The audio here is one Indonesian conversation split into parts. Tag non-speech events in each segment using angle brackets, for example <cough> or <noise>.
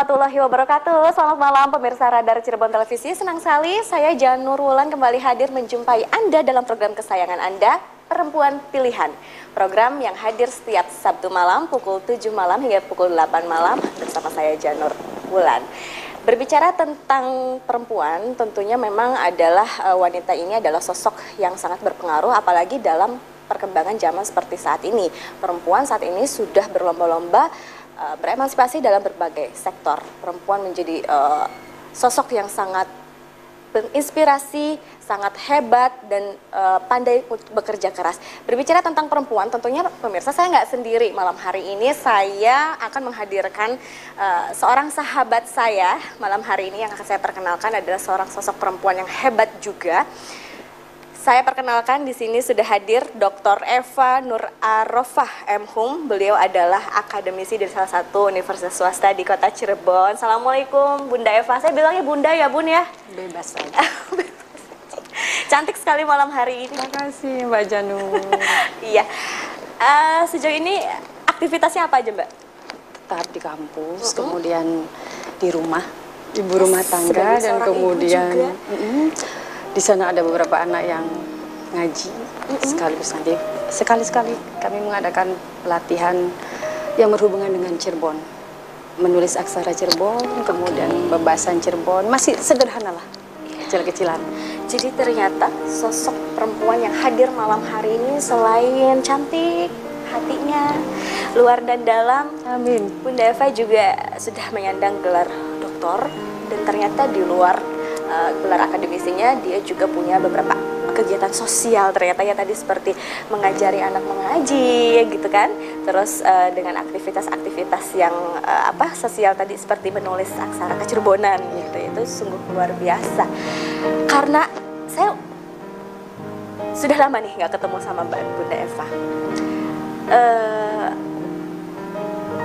Warahmatullahi wabarakatuh. Selamat malam pemirsa Radar Cirebon Televisi. Senang sekali saya Janur Wulan kembali hadir menjumpai Anda dalam program kesayangan Anda Perempuan Pilihan. Program yang hadir setiap Sabtu malam pukul 7 malam hingga pukul 8 malam Bersama saya Janur Wulan. Berbicara tentang perempuan, tentunya memang adalah uh, wanita ini adalah sosok yang sangat berpengaruh, apalagi dalam perkembangan zaman seperti saat ini. Perempuan saat ini sudah berlomba-lomba uh, beremansipasi dalam berbagai sektor. Perempuan menjadi uh, sosok yang sangat berinspirasi, sangat hebat dan uh, pandai bekerja keras. Berbicara tentang perempuan, tentunya pemirsa saya nggak sendiri malam hari ini. Saya akan menghadirkan uh, seorang sahabat saya malam hari ini yang akan saya perkenalkan adalah seorang sosok perempuan yang hebat juga. Saya perkenalkan di sini sudah hadir Dr. Eva Nur Arofah M. Hum. Beliau adalah akademisi dari salah satu universitas swasta di kota Cirebon. Assalamualaikum Bunda Eva. Saya bilangnya Bunda ya Bun ya? Bebas saja. <laughs> Cantik sekali malam hari ini. Terima kasih Mbak Janur. <laughs> iya. Uh, sejauh ini aktivitasnya apa aja Mbak? Tetap di kampus, uh -huh. kemudian di rumah, ibu rumah tangga dan kemudian di sana ada beberapa anak yang ngaji mm-hmm. sekaligus nanti. Sekali-sekali kami mengadakan pelatihan yang berhubungan dengan Cirebon. Menulis aksara Cirebon kemudian pembahasan Cirebon. Masih sederhana lah kecil-kecilan. Jadi ternyata sosok perempuan yang hadir malam hari ini selain cantik hatinya luar dan dalam amin. Bunda Eva juga sudah menyandang gelar doktor dan ternyata di luar uh, gelar akademisinya dia juga punya beberapa kegiatan sosial ternyata ya tadi seperti mengajari anak mengaji gitu kan. Terus uh, dengan aktivitas-aktivitas yang uh, apa sosial tadi seperti menulis aksara kecerbonan gitu. Itu sungguh luar biasa. Karena saya sudah lama nih nggak ketemu sama Mbak Bunda Eva. Uh,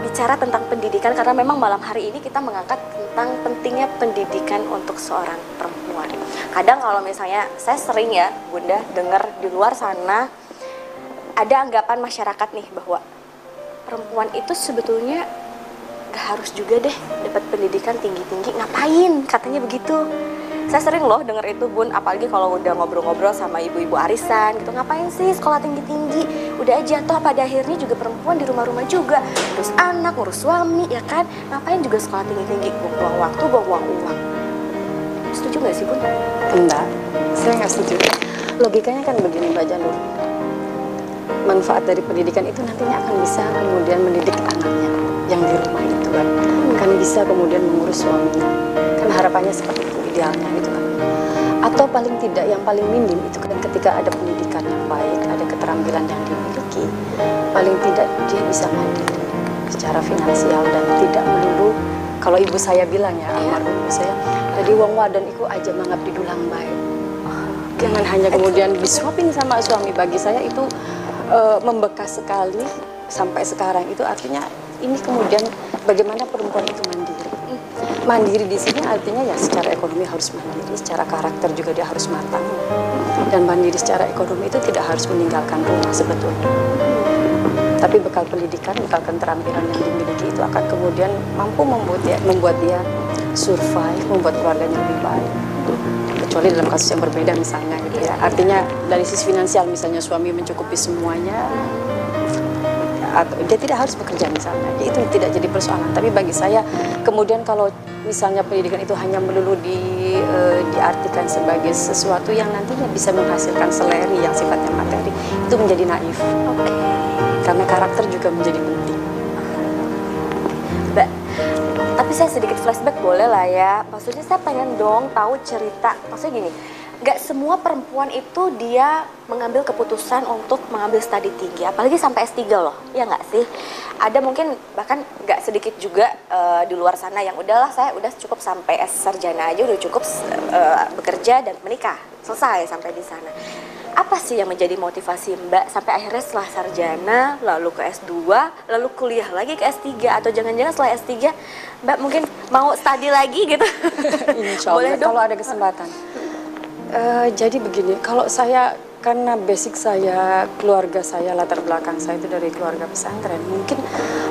bicara tentang pendidikan karena memang malam hari ini kita mengangkat tentang pentingnya pendidikan untuk seorang perempuan. Kadang kalau misalnya saya sering ya Bunda dengar di luar sana ada anggapan masyarakat nih bahwa perempuan itu sebetulnya gak harus juga deh dapat pendidikan tinggi-tinggi. Ngapain? Katanya begitu. Saya sering loh denger itu bun. Apalagi kalau udah ngobrol-ngobrol sama ibu-ibu arisan gitu. Ngapain sih sekolah tinggi-tinggi? Udah aja toh pada akhirnya juga perempuan di rumah-rumah juga. Terus anak ngurus suami ya kan? Ngapain juga sekolah tinggi-tinggi? Buang waktu buang uang. Setuju nggak sih bun? enggak. Saya nggak setuju. Logikanya kan begini mbak Janur manfaat dari pendidikan itu nantinya akan bisa kemudian mendidik anaknya yang di rumah itu kan kan bisa kemudian mengurus suaminya. Kan harapannya seperti itu idealnya gitu kan atau paling tidak yang paling minim itu kan ketika ada pendidikan yang baik ada keterampilan yang dimiliki paling tidak dia bisa mandiri secara finansial dan tidak melulu kalau ibu saya bilang ya almarhum ibu saya jadi wong wadon itu aja di dulang baik jangan hanya kemudian disuapin sama suami. Bagi saya itu e, membekas sekali sampai sekarang itu. Artinya ini kemudian bagaimana perempuan itu mandiri mandiri di sini artinya ya secara ekonomi harus mandiri, secara karakter juga dia harus matang. Dan mandiri secara ekonomi itu tidak harus meninggalkan rumah sebetulnya. Tapi bekal pendidikan, bekal keterampilan yang dimiliki itu akan kemudian mampu membuat dia, membuat dia survive, membuat keluarganya lebih baik. Kecuali dalam kasus yang berbeda misalnya gitu ya. Artinya dari sisi finansial misalnya suami mencukupi semuanya, atau dia tidak harus bekerja misalnya. Itu tidak jadi persoalan. Tapi bagi saya kemudian kalau misalnya pendidikan itu hanya melulu di e, diartikan sebagai sesuatu yang nantinya bisa menghasilkan seleri yang sifatnya materi itu menjadi naif. Okay. karena karakter juga menjadi penting. Mbak tapi saya sedikit flashback. Boleh lah ya. Maksudnya saya pengen dong tahu cerita. Maksudnya gini gak semua perempuan itu dia mengambil keputusan untuk mengambil studi tinggi, apalagi sampai S3 loh, ya nggak sih? Ada mungkin bahkan nggak sedikit juga uh, di luar sana yang udahlah saya udah cukup sampai S sarjana aja udah cukup uh, bekerja dan menikah, selesai sampai di sana. Apa sih yang menjadi motivasi Mbak sampai akhirnya setelah sarjana, lalu ke S2, lalu kuliah lagi ke S3 atau jangan-jangan setelah S3 Mbak mungkin mau studi lagi gitu? <laughs> Insya Allah Boleh kalau ada kesempatan. Uh, jadi begini, kalau saya karena basic saya, keluarga saya, latar belakang saya itu dari keluarga pesantren, mungkin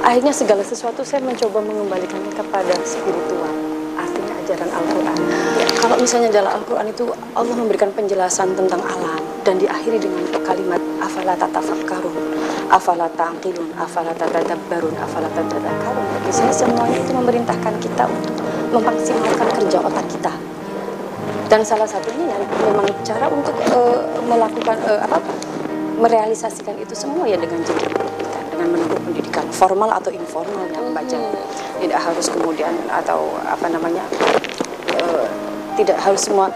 akhirnya segala sesuatu saya mencoba mengembalikannya kepada spiritual artinya ajaran Al-Quran. Kalau misalnya dalam Al-Quran itu Allah memberikan penjelasan tentang alam dan diakhiri dengan kalimat afala tatafakkarun afala taqilun afala tatadabbarun afala tatadakkarun. Bagi saya semuanya itu memerintahkan kita untuk memaksimalkan kerja otak kita dan salah satunya yang memang cara untuk uh, melakukan uh, apa merealisasikan itu semua ya dengan jenjang pendidikan dengan menempuh pendidikan formal atau informal yang baca tidak harus kemudian atau apa namanya uh, tidak harus semua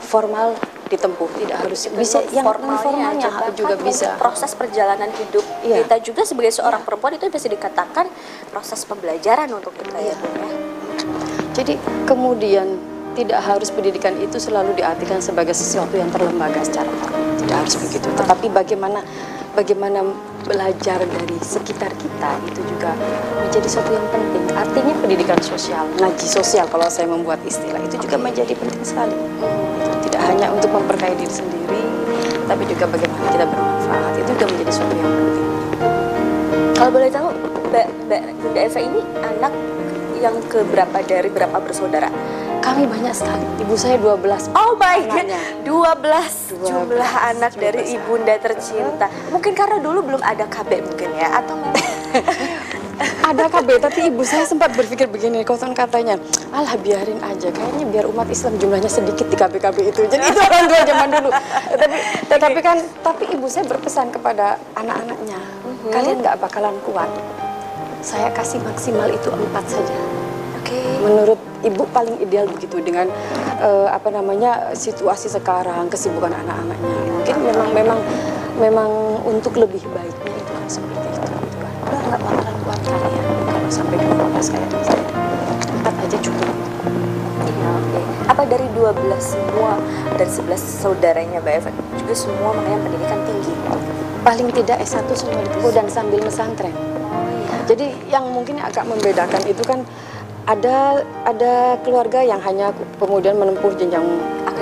formal ditempuh tidak harus bisa yang informalnya juga bisa proses perjalanan hidup Iya. kita juga sebagai seorang perempuan itu bisa dikatakan proses pembelajaran untuk kita ya Iya. Bun ya. Jadi kemudian tidak harus pendidikan itu selalu diartikan sebagai sesuatu yang terlembaga secara formal. Tidak harus begitu. Tetapi bagaimana bagaimana belajar dari sekitar kita itu juga menjadi sesuatu yang penting. Artinya pendidikan sosial, ngaji sosial kalau saya membuat istilah itu juga menjadi penting sekali. Tidak hanya untuk memperkaya diri sendiri, tapi juga bagaimana kita bermanfaat. Itu juga menjadi sesuatu yang penting. Kalau boleh tahu Mbak, Eva ini anak yang keberapa dari berapa bersaudara? Kami banyak sekali. Ibu saya 12 Oh my god, Anaknya. 12 jumlah 12, anak dari 12 ibunda tercinta. Mungkin karena dulu belum ada KB mungkin ya atau <laughs> ada KB tapi ibu saya sempat berpikir begini koton katanya alah biarin aja kayaknya biar umat Islam jumlahnya sedikit di KB-KB itu jadi itu orang tua zaman dulu tapi tetapi kan tapi ibu saya berpesan kepada anak-anaknya kalian nggak bakalan kuat saya kasih maksimal itu empat saja. Menurut ibu paling ideal begitu dengan eh, apa namanya situasi sekarang kesibukan anak-anaknya mungkin memang memang memang untuk lebih baiknya itu kan seperti itu gitu kan udah nggak bakalan kuat kalian kalau sampai 12 kayak saya empat aja cukup Iya, oke. Apa dari 12 semua dan 11 saudaranya Mbak Eva juga semua mengenyam pendidikan tinggi? paling tidak S1 semua ditempuh dan sambil mesantren Oh iya. Jadi yang mungkin agak membedakan itu kan ada ada keluarga yang hanya kemudian menempuh jenjang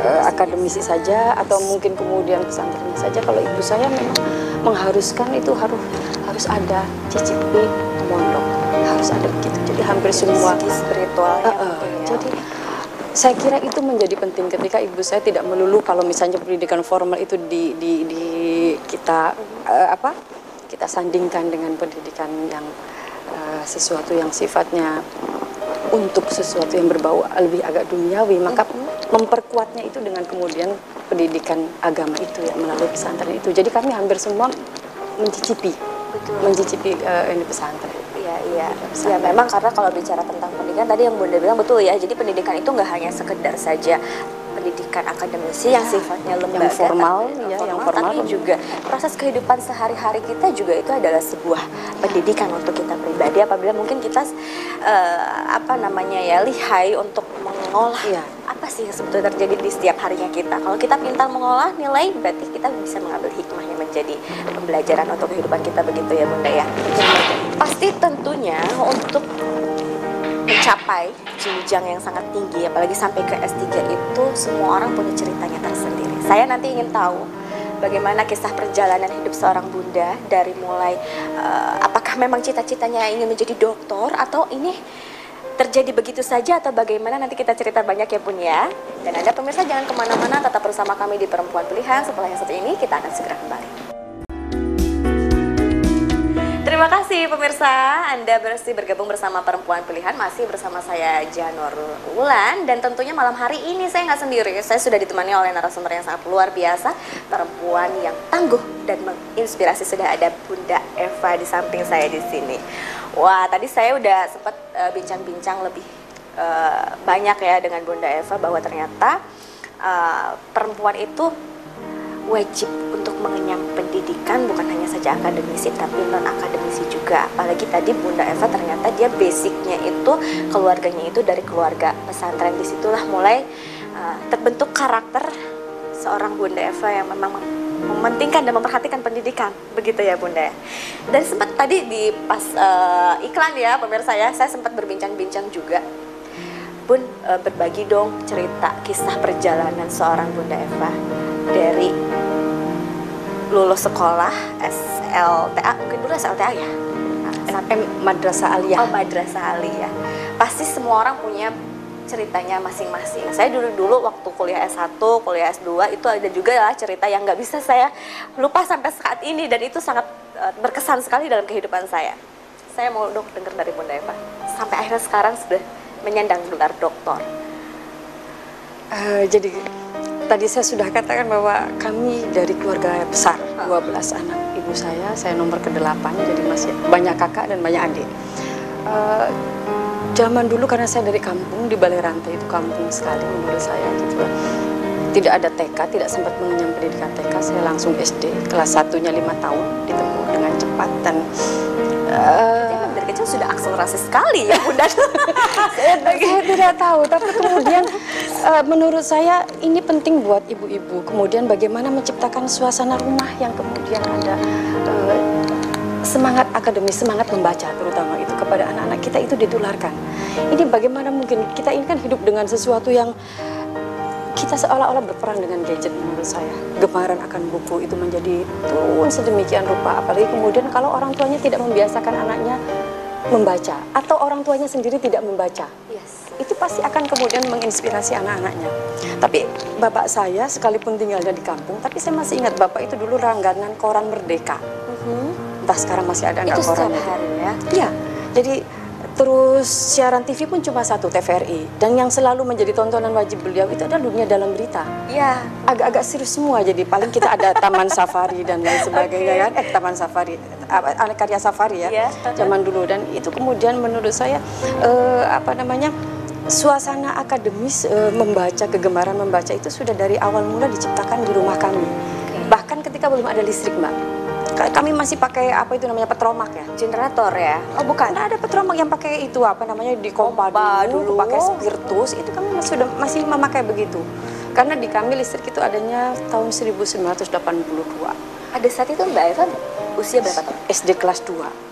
eh, akademisi saja atau mungkin kemudian pesantren saja. Kalau ibu saya memang mengharuskan itu harus harus ada cicipi mondok harus ada begitu. Jadi hampir semua segi spiritualnya Eh, eh, mungkin ya. jadi saya kira itu menjadi penting ketika ibu saya tidak melulu kalau misalnya pendidikan formal itu di, di, di kita eh, apa kita sandingkan dengan pendidikan yang eh, sesuatu yang sifatnya untuk sesuatu yang berbau lebih agak duniawi maka memperkuatnya itu dengan kemudian pendidikan agama itu ya melalui pesantren itu jadi kami hampir semua mencicipi Betul. mencicipi eh, ini pesantren Iya, iya. Ya memang karena kalau bicara tentang pendidikan tadi yang Bunda bilang betul ya. Jadi pendidikan itu nggak hanya sekedar saja pendidikan akademisi yang Ya, sifatnya yang lembaga formal, tapi- ya, yang formal. tapi juga proses kehidupan sehari-hari kita juga itu adalah sebuah pendidikan untuk kita pribadi apabila mungkin kita eh, apa namanya ya lihai untuk mengolah Iya. apa sih yang sebetulnya terjadi di setiap harinya kita. Kalau kita pintar mengolah nilai berarti kita bisa mengambil hikmahnya menjadi pembelajaran untuk kehidupan kita begitu ya Bunda ya. Pasti tentunya untuk mencapai jenjang yang sangat tinggi apalagi sampai ke S3 itu semua orang punya ceritanya tersendiri. Saya nanti ingin tahu bagaimana kisah perjalanan hidup seorang bunda dari mulai eh, apakah memang cita-citanya ingin menjadi dokter atau ini terjadi begitu saja atau bagaimana nanti kita cerita banyak ya Bun ya. Dan Anda pemirsa jangan ke mana-mana tetap bersama kami di Perempuan Pilihan setelah yang satu ini kita akan segera kembali. Terima kasih pemirsa, Anda bersih bergabung bersama Perempuan Pilihan. Masih bersama saya Janur Wulan. Dan tentunya malam hari ini saya nggak sendiri. Saya sudah ditemani oleh narasumber yang sangat luar biasa Perempuan yang tangguh dan menginspirasi. Sudah ada Bunda Eva di samping saya di sini. Wah tadi saya udah sempat eh, bincang-bincang lebih eh, banyak ya dengan Bunda Eva Bahwa ternyata eh, perempuan itu wajib untuk mengenyam pendidikan bukan hanya saja akademisi tapi non akademisi juga. Apalagi tadi Bunda Eva ternyata dia basicnya itu keluarganya itu dari keluarga pesantren. Di situlah mulai uh, terbentuk karakter seorang Bunda Eva yang memang mem- mementingkan dan memperhatikan pendidikan. Begitu ya Bunda. Dan sempat tadi di pas uh, iklan ya pemirsa ya saya sempat berbincang-bincang juga Bun eh, berbagi dong cerita kisah perjalanan seorang Bunda Eva dari lulus sekolah SLTA mungkin dulu SLTA ya Nah, SM Madrasah Aliyah. Oh, Madrasah Aliyah. Pasti semua orang punya ceritanya masing-masing. Saya dulu-dulu waktu kuliah S1, kuliah S2 itu ada juga lah cerita yang nggak bisa saya lupa sampai saat ini dan itu sangat uh, berkesan sekali dalam kehidupan saya. Saya mau dok dengar dari Bunda Eva. Sampai akhirnya sekarang sudah menyandang gelar doktor. Uh, jadi tadi saya sudah katakan bahwa kami dari keluarga besar, 12 anak ibu saya, saya nomor ke-8, jadi masih banyak kakak dan banyak adik. Uh, zaman dulu karena saya dari kampung, di Balai Rantai itu kampung sekali menurut saya gitu Tidak ada TK, tidak sempat mengenyam pendidikan TK, saya langsung SD, kelas satunya lima tahun ditempuh dengan cepat dan uh, kecil sudah akselerasi sekali ya Bunda. <laughs> saya, saya tidak tahu, tapi kemudian uh, menurut saya ini penting buat ibu-ibu. Kemudian bagaimana menciptakan suasana rumah yang kemudian ada uh, semangat akademis, semangat membaca terutama itu kepada anak-anak kita itu ditularkan. Ini bagaimana mungkin kita ini kan hidup dengan sesuatu yang kita seolah-olah berperang dengan gadget menurut saya. Gemaran akan buku itu menjadi turun sedemikian rupa. Apalagi kemudian kalau orang tuanya tidak membiasakan anaknya membaca atau orang tuanya sendiri tidak membaca. Yes. Itu pasti akan kemudian menginspirasi anak-anaknya. Tapi bapak saya sekalipun tinggalnya di kampung, tapi saya masih ingat bapak itu dulu langganan koran Merdeka. Mhm. -huh. Entah sekarang masih ada nggak koran itu? hari ya? Iya. Jadi Terus siaran TV pun cuma satu TVRI dan yang selalu menjadi tontonan wajib beliau itu adalah dunia dalam berita. Iya. Agak-agak serius semua jadi paling kita ada Taman Safari dan lain sebagainya okay. kan. Eh Taman Safari, anak karya Safari ya. Yeah. Zaman dulu. Dan itu kemudian menurut saya uh, apa namanya suasana akademis uh, membaca kegemaran membaca itu sudah dari awal mula diciptakan di rumah kami. Okay. Bahkan ketika belum ada listrik, Mbak. Kami masih pakai apa itu namanya petromak ya? Generator ya? Oh bukan. Nah, ada petromak yang pakai itu apa namanya di kompa dulu, dulu pakai spiritus. Itu kami masih sudah masih memakai begitu. Karena di kami listrik itu adanya tahun 1982 ada saat itu Mbak Eva usia berapa tahun? SD kelas 2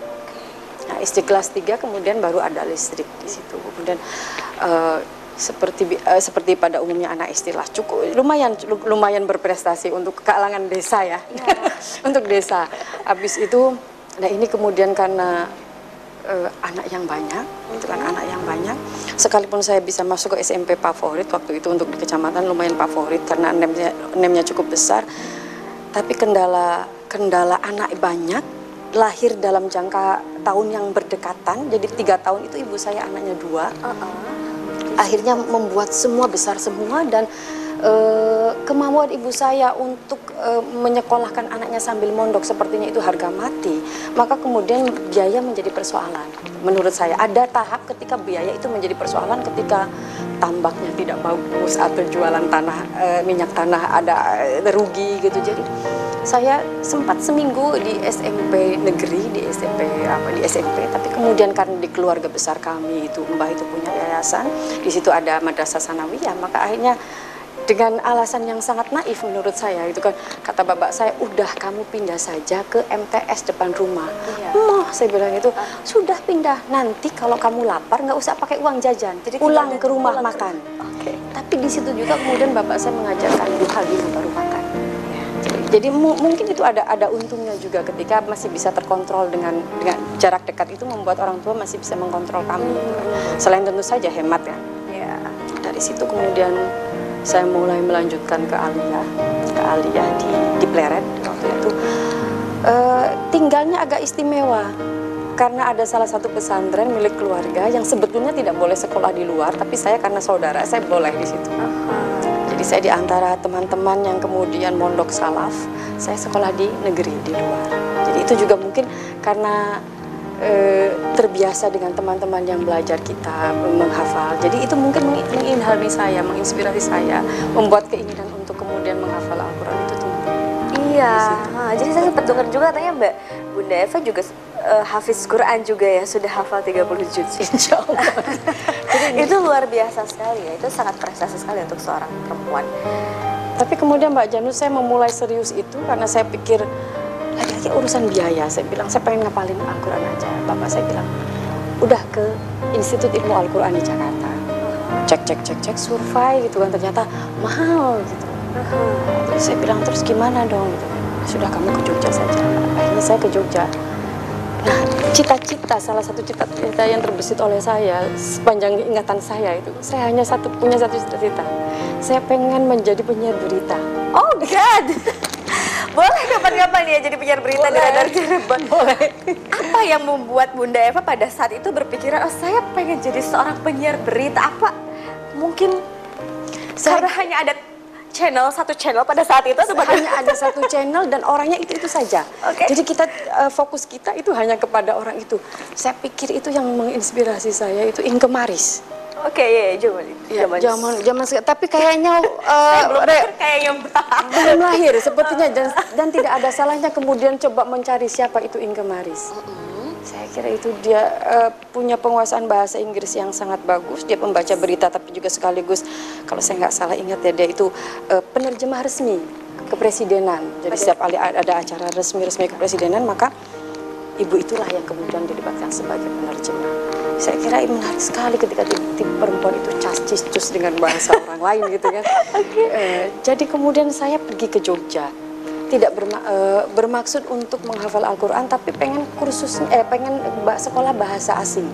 nah SD kelas 3 kemudian baru ada listrik di situ. Kemudian uh, seperti uh, seperti pada umumnya anak istilah cukup lumayan lumayan berprestasi untuk kalangan desa ya, ya. <laughs> untuk desa. Habis itu nah ini kemudian karena uh, anak yang banyak itu kan anak yang banyak. Sekalipun saya bisa masuk ke SMP favorit waktu itu untuk di kecamatan lumayan favorit karena nemnya nemnya cukup besar. Tapi kendala kendala anak banyak lahir dalam jangka tahun yang berdekatan jadi tiga tahun itu ibu saya anaknya dua. Uh -uh akhirnya membuat semua besar semua dan uh, kemauan ibu saya untuk uh, menyekolahkan anaknya sambil mondok sepertinya itu harga mati. Maka kemudian biaya menjadi persoalan. Menurut saya ada tahap ketika biaya itu menjadi persoalan ketika tambaknya tidak bagus atau jualan tanah uh, minyak tanah ada rugi gitu. Jadi saya sempat seminggu di SMP negeri di SMP apa di SMP tapi kemudian karena di keluarga besar kami itu mbah itu punya yayasan di situ ada madrasah sanawiyah maka akhirnya dengan alasan yang sangat naif menurut saya itu kan kata bapak saya udah kamu pindah saja ke MTS depan rumah iya. Mah saya bilang itu sudah pindah nanti kalau kamu lapar nggak usah pakai uang jajan jadi pulang ke rumah makan Oke. Okay. tapi di situ juga kemudian bapak saya mengajarkan duha dulu baru makan jadi mu mungkin itu ada ada untungnya juga ketika masih bisa terkontrol dengan dengan jarak dekat itu membuat orang tua masih bisa mengkontrol kami. Hmm. Selain tentu saja hemat ya. Ya. Dari situ kemudian saya mulai melanjutkan ke Alia, ke Alia di di Pleret waktu itu. Uh, tinggalnya agak istimewa karena ada salah satu pesantren milik keluarga yang sebetulnya tidak boleh sekolah di luar, tapi saya karena saudara saya boleh di situ. Uh -huh saya di antara teman-teman yang kemudian mondok salaf, saya sekolah di negeri di luar. Jadi itu juga mungkin karena e, terbiasa dengan teman-teman yang belajar kita menghafal. Jadi itu mungkin mengilhami saya, menginspirasi saya, membuat keinginan untuk kemudian menghafal Al-Quran itu tumbuh. Iya, nah, jadi saya sempat dengar juga katanya Mbak Bunda Eva juga uh, hafiz Quran juga ya, sudah hafal 30 juz. <laughs> Insya Allah. <laughs> Itu luar biasa sekali ya, itu sangat prestasi sekali untuk seorang perempuan. Tapi kemudian Mbak Janus saya memulai serius itu karena saya pikir lagi-lagi urusan biaya. Saya bilang saya pengen ngapalin Al-Quran aja. Bapak saya bilang udah ke Institut Ilmu Al-Quran di Jakarta. Cek cek cek cek survei gitu kan ternyata mahal gitu. Terus saya bilang terus gimana dong gitu. Sudah kamu ke Jogja saja. Akhirnya saya ke Jogja cita-cita salah satu cita-cita yang terbesit oleh saya sepanjang ingatan saya itu, saya hanya satu punya satu cita-cita. Saya pengen menjadi penyiar berita. Oh God. <laughs> Boleh kapan-kapan ya jadi penyiar berita di Boleh. Radar Cirebon. Boleh. Apa yang membuat Bunda Eva pada saat itu berpikiran, oh saya pengen jadi seorang penyiar berita? Apa mungkin Saya- karena hanya ada channel satu channel pada saat itu atau hanya ada satu channel dan orangnya itu itu saja. Oke. Jadi kita eh, fokus kita itu hanya kepada orang itu. Saya pikir itu yang menginspirasi saya itu Inke Maris. Oke, ya, ya, zaman Ya, zaman zaman sekarang. Tapi kayaknya <laughs> eh, Saya belum lahir <laughs> sepertinya dan, dan tidak ada salahnya kemudian coba mencari siapa itu Inge Maris. Saya kira itu dia eh, punya penguasaan bahasa Inggris yang sangat bagus. Dia pembaca berita tapi juga sekaligus kalau saya nggak salah ingat ya dia itu eh, penerjemah resmi kepresidenan. Jadi setiap kali ada acara resmi-resmi kepresidenan maka ibu itulah yang kemudian dilibatkan sebagai penerjemah. Saya kira ini menarik sekali ketika tipe perempuan itu cascis cus dengan bahasa orang lain gitu kan. <laughs> Eh, jadi kemudian saya pergi ke Jogja. Tidak berma- eh, bermaksud untuk menghafal Al-Quran, tapi pengen kursus, eh pengen sekolah bahasa asing.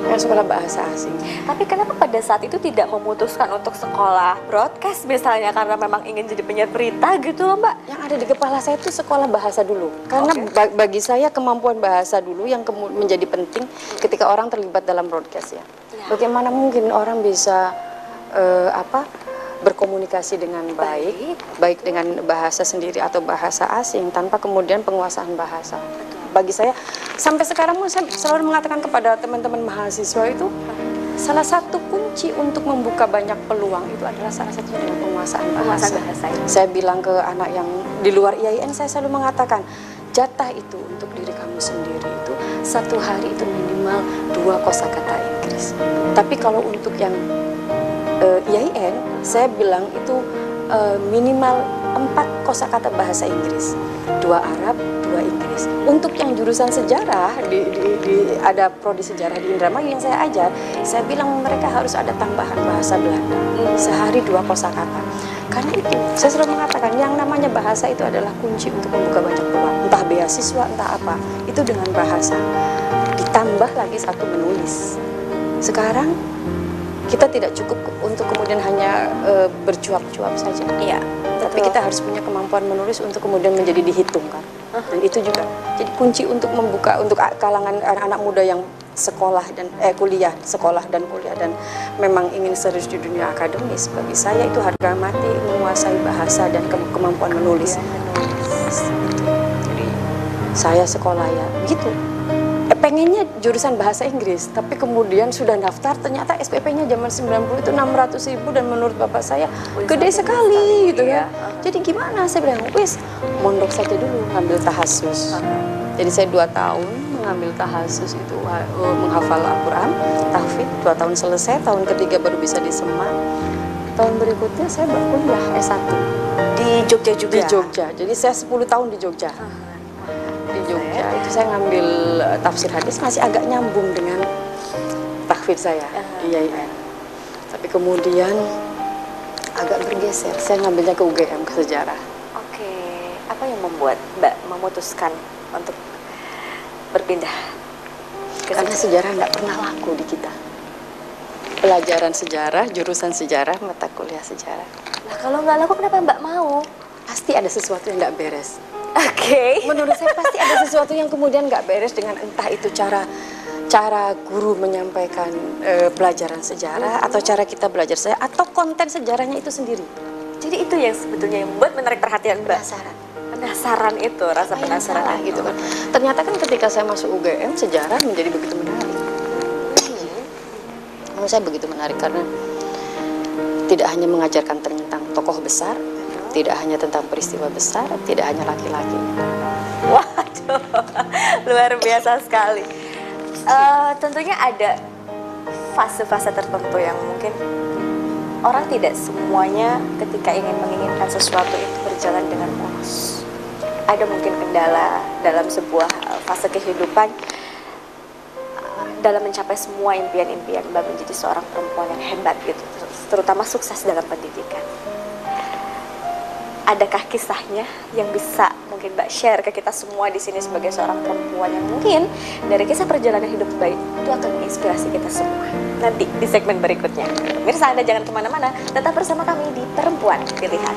Pengen sekolah bahasa asing. Tapi kenapa pada saat itu tidak memutuskan untuk sekolah broadcast misalnya karena memang ingin jadi penyiar berita gitu loh Mbak? Yang ada di kepala saya itu sekolah bahasa dulu. Karena ba- bagi saya kemampuan bahasa dulu yang menjadi penting ketika orang terlibat dalam broadcast ya. Ya. Bagaimana mungkin orang bisa eh, apa berkomunikasi dengan baik, baik dengan bahasa sendiri atau bahasa asing tanpa kemudian penguasaan bahasa. Bagi saya sampai sekarang pun saya selalu mengatakan kepada teman-teman mahasiswa itu salah satu kunci untuk membuka banyak peluang itu adalah salah satunya dengan penguasaan bahasa. Penguasaan bahasa ya. Saya bilang ke anak yang di luar IAIN saya selalu mengatakan jatah itu untuk diri kamu sendiri itu satu hari itu minimal dua kosakata Inggris. Tapi kalau untuk yang eh, IAIN saya bilang itu eh, minimal empat kosakata bahasa Inggris, dua Arab, dua Inggris. Untuk yang jurusan sejarah di, di- di- ada prodi sejarah di Indramayu yang saya ajar, saya bilang mereka harus ada tambahan bahasa Belanda sehari dua kosakata. Karena itu saya selalu mengatakan yang namanya bahasa itu adalah kunci untuk membuka banyak peluang, entah beasiswa entah apa itu dengan bahasa. Ditambah lagi satu menulis. Sekarang kita tidak cukup untuk kemudian hanya eh, bercuap-cuap saja. Iya. Tapi betul. kita harus punya kemampuan menulis untuk kemudian menjadi dihitungkan. Dan itu juga jadi kunci untuk membuka untuk kalangan anak-anak muda yang sekolah dan eh kuliah, sekolah dan kuliah dan memang ingin serius di dunia akademis. Bagi saya itu harga mati menguasai bahasa dan ke- kemampuan menulis. Jadi saya sekolah ya begitu. Pengennya jurusan bahasa Inggris, tapi kemudian sudah daftar ternyata SPP-nya zaman 90 itu 600 ribu dan menurut bapak saya Wih, gede sekali gitu kan. iya. Jadi gimana saya bilang, wis mondok saja dulu ngambil tahasus. Jadi saya dua tahun mengambil tahasus itu uh, menghafal Al-Quran, tahfidz, dua tahun selesai, tahun ketiga baru bisa disemak. Tahun berikutnya saya berkuliah S1 di Jogja juga. di Jogja. Jadi saya 10 tahun di Jogja. Di Itu saya ngambil uh, tafsir hadis masih agak nyambung dengan tahfidz saya di IAIN. Tapi kemudian agak bergeser. Saya ngambilnya ke UGM ke sejarah. Oke, apa yang membuat Mbak memutuskan untuk berpindah? ke Karena sejarah nggak pernah laku di kita. Pelajaran sejarah, jurusan sejarah, mata kuliah sejarah. Nah, kalau nggak laku kenapa Mbak mau? Pasti ada sesuatu yang nggak beres. Oke. Menurut saya pasti ada sesuatu yang kemudian nggak beres dengan entah itu cara cara guru menyampaikan eh, pelajaran sejarah atau cara kita belajar sejarah atau konten sejarahnya itu sendiri. Jadi itu yang sebetulnya yang membuat menarik perhatian Mbak. Penasaran. Penasaran itu, rasa Apa yang penasaran salah itu. gitu kan. Ternyata kan ketika saya masuk UGM sejarah menjadi begitu menarik. Menurut saya begitu menarik karena tidak hanya mengajarkan tentang tokoh besar, tidak hanya tentang peristiwa besar, tidak hanya laki-laki. Waduh, <laughs> luar biasa sekali. Eh, tentunya ada fase-fase tertentu yang mungkin orang tidak semuanya ketika ingin menginginkan sesuatu itu berjalan dengan mulus. Ada mungkin kendala dalam sebuah eh, fase kehidupan eh, dalam mencapai semua impian-impian Mbak menjadi seorang perempuan yang hebat gitu, terutama sukses dalam pendidikan. Adakah kisahnya yang bisa mungkin Mbak share ke kita semua di sini sebagai seorang perempuan yang mungkin dari kisah perjalanan hidup baik itu akan menginspirasi kita semua nanti di segmen berikutnya. Mirsa Anda jangan ke mana-mana, tetap bersama kami di Perempuan Pilihan.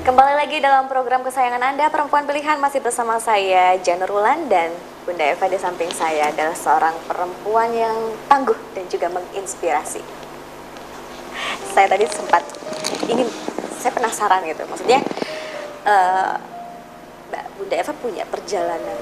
Kembali lagi dalam program kesayangan Anda, Perempuan Pilihan masih bersama saya Janurulan dan Bunda Eva di samping saya adalah seorang perempuan yang tangguh dan juga menginspirasi saya tadi sempat ingin saya penasaran gitu. Maksudnya uh, Mbak Bunda Eva punya perjalanan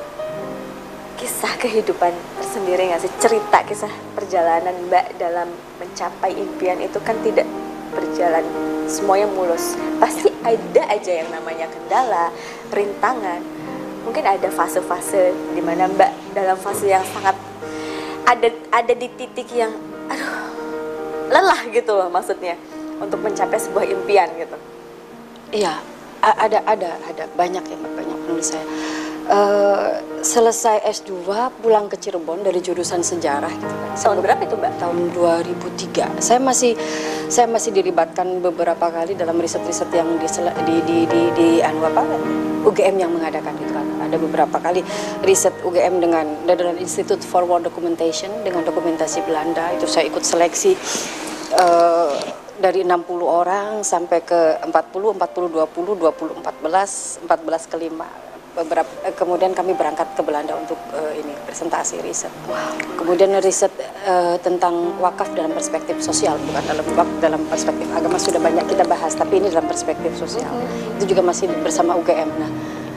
kisah kehidupan tersendiri nggak sih? Cerita kisah perjalanan Mbak dalam mencapai impian itu kan tidak berjalan semuanya mulus. Pasti ada aja yang namanya kendala rintangan. Mungkin ada fase-fase di mana Mbak dalam fase yang sangat ada ada di titik yang aduh lelah gitu loh maksudnya untuk mencapai sebuah impian gitu. Iya, ada ada ada banyak ya banyak menurut saya. Uh, selesai S2 pulang ke Cirebon dari jurusan sejarah gitu kan. Tahun berapa itu, Mbak? Tahun 2003. Saya masih saya masih dilibatkan beberapa kali dalam riset-riset yang di di di di, di anu apa? UGM yang mengadakan itu kan. Ada beberapa kali riset UGM dengan dengan Institute for War Documentation dengan dokumentasi Belanda itu saya ikut seleksi uh, dari 60 orang sampai ke 40, 40, 20, 20, 14, 14 ke 5 beberapa eh, kemudian kami berangkat ke Belanda untuk uh, ini presentasi riset. Kemudian riset uh, tentang wakaf dalam perspektif sosial bukan dalam dalam perspektif agama sudah banyak kita bahas tapi ini dalam perspektif sosial. Itu juga masih bersama UGM. Nah,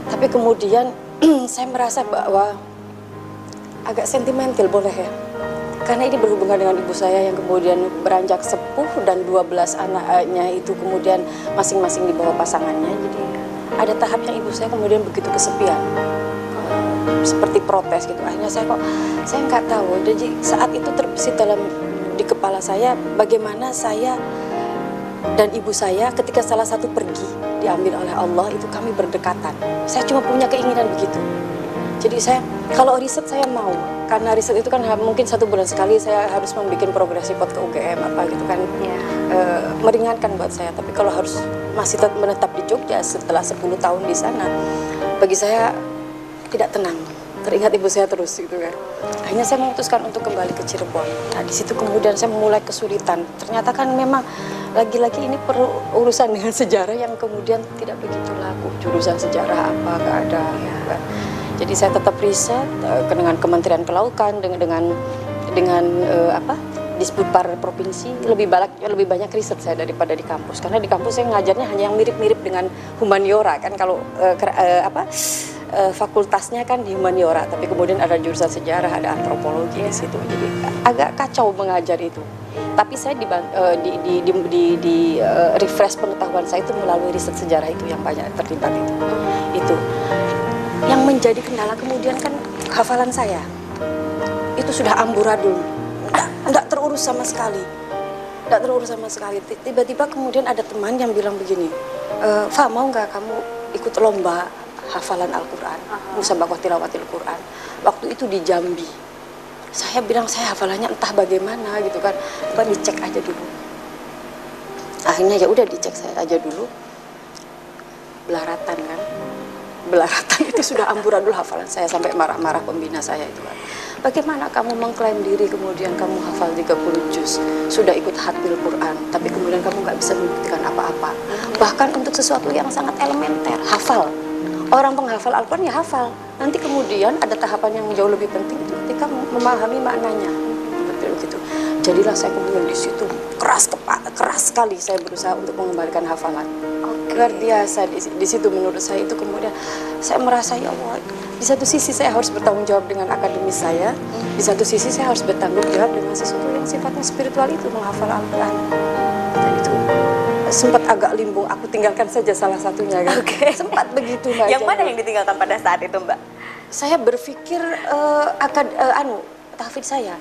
tapi kemudian <clears throat> saya merasa bahwa agak sentimental boleh ya. Karena ini berhubungan dengan ibu saya yang kemudian beranjak sepuh dan 12 anaknya itu kemudian masing-masing di bawah pasangannya. Jadi ada tahap yang ibu saya kemudian begitu kesepian. Seperti protes gitu. Akhirnya saya kok saya nggak tahu. Jadi saat itu terbesit dalam di kepala saya bagaimana saya dan ibu saya ketika salah satu pergi diambil oleh Allah itu kami berdekatan. Saya cuma punya keinginan begitu. Jadi saya kalau riset saya mau karena riset itu kan mungkin satu bulan sekali saya harus membuat progres report ke UGM apa gitu kan. Ya. e, meringankan buat saya. Tapi kalau harus masih tetap menetap di Jogja setelah 10 tahun di sana bagi saya tidak tenang. Teringat ibu saya terus gitu kan. Akhirnya saya memutuskan untuk kembali ke Cirebon. Nah di situ kemudian saya mulai kesulitan. Ternyata kan memang lagi-lagi ini perlu urusan dengan sejarah. Yang kemudian tidak begitu laku jurusan sejarah apa gak ada ya. kan? Jadi saya tetap riset uh, dengan Kementerian Kelautan dengan dengan dengan uh, apa disput par provinsi lebih banyak lebih banyak riset saya daripada di kampus. Karena di kampus saya ngajarnya hanya yang mirip-mirip dengan humaniora kan? Kalau uh, uh, apa uh, fakultasnya kan di humaniora tapi kemudian ada jurusan sejarah ada antropologi di situ. Jadi agak kacau mengajar itu tapi saya di, uh, di, di, di, di, di uh, refresh pengetahuan saya itu melalui riset sejarah itu yang banyak terlibat itu itu yang menjadi kendala kemudian kan hafalan saya itu sudah amburadul, tidak terurus sama sekali, tidak terurus sama sekali. Tiba-tiba kemudian ada teman yang bilang begini, e, Fa mau nggak kamu ikut lomba hafalan Al-Quran, musabaqah tilawatil Quran. Waktu itu di Jambi. Saya bilang saya hafalannya entah bagaimana gitu kan, coba dicek aja dulu. Akhirnya ya udah dicek saya aja dulu, belaratan kan belaratan itu sudah amburadul hafalan saya sampai marah-marah pembina saya itu kan. Bagaimana kamu mengklaim diri kemudian kamu hafal 30 juz, sudah ikut hatil Quran, tapi kemudian kamu nggak bisa membuktikan apa-apa. Bahkan untuk sesuatu yang sangat elementer, hafal. Orang penghafal Al-Quran ya hafal. Nanti kemudian ada tahapan yang jauh lebih penting itu ketika memahami maknanya. Betul gitu. Jadilah saya kemudian di situ keras kepak, keras sekali saya berusaha untuk mengembalikan hafalan luar biasa di, di situ menurut saya itu kemudian saya merasa ya Allah di satu sisi saya harus bertanggung jawab dengan akademis saya di satu sisi saya harus bertanggung jawab dengan sesuatu yang sifatnya spiritual itu menghafal Al-Quran sempat agak limbung aku tinggalkan saja salah satunya kan okay. <laughs> sempat begitu mbak yang mana yang ditinggalkan pada saat itu mbak saya berpikir uh, akad uh, anu tahfidz saya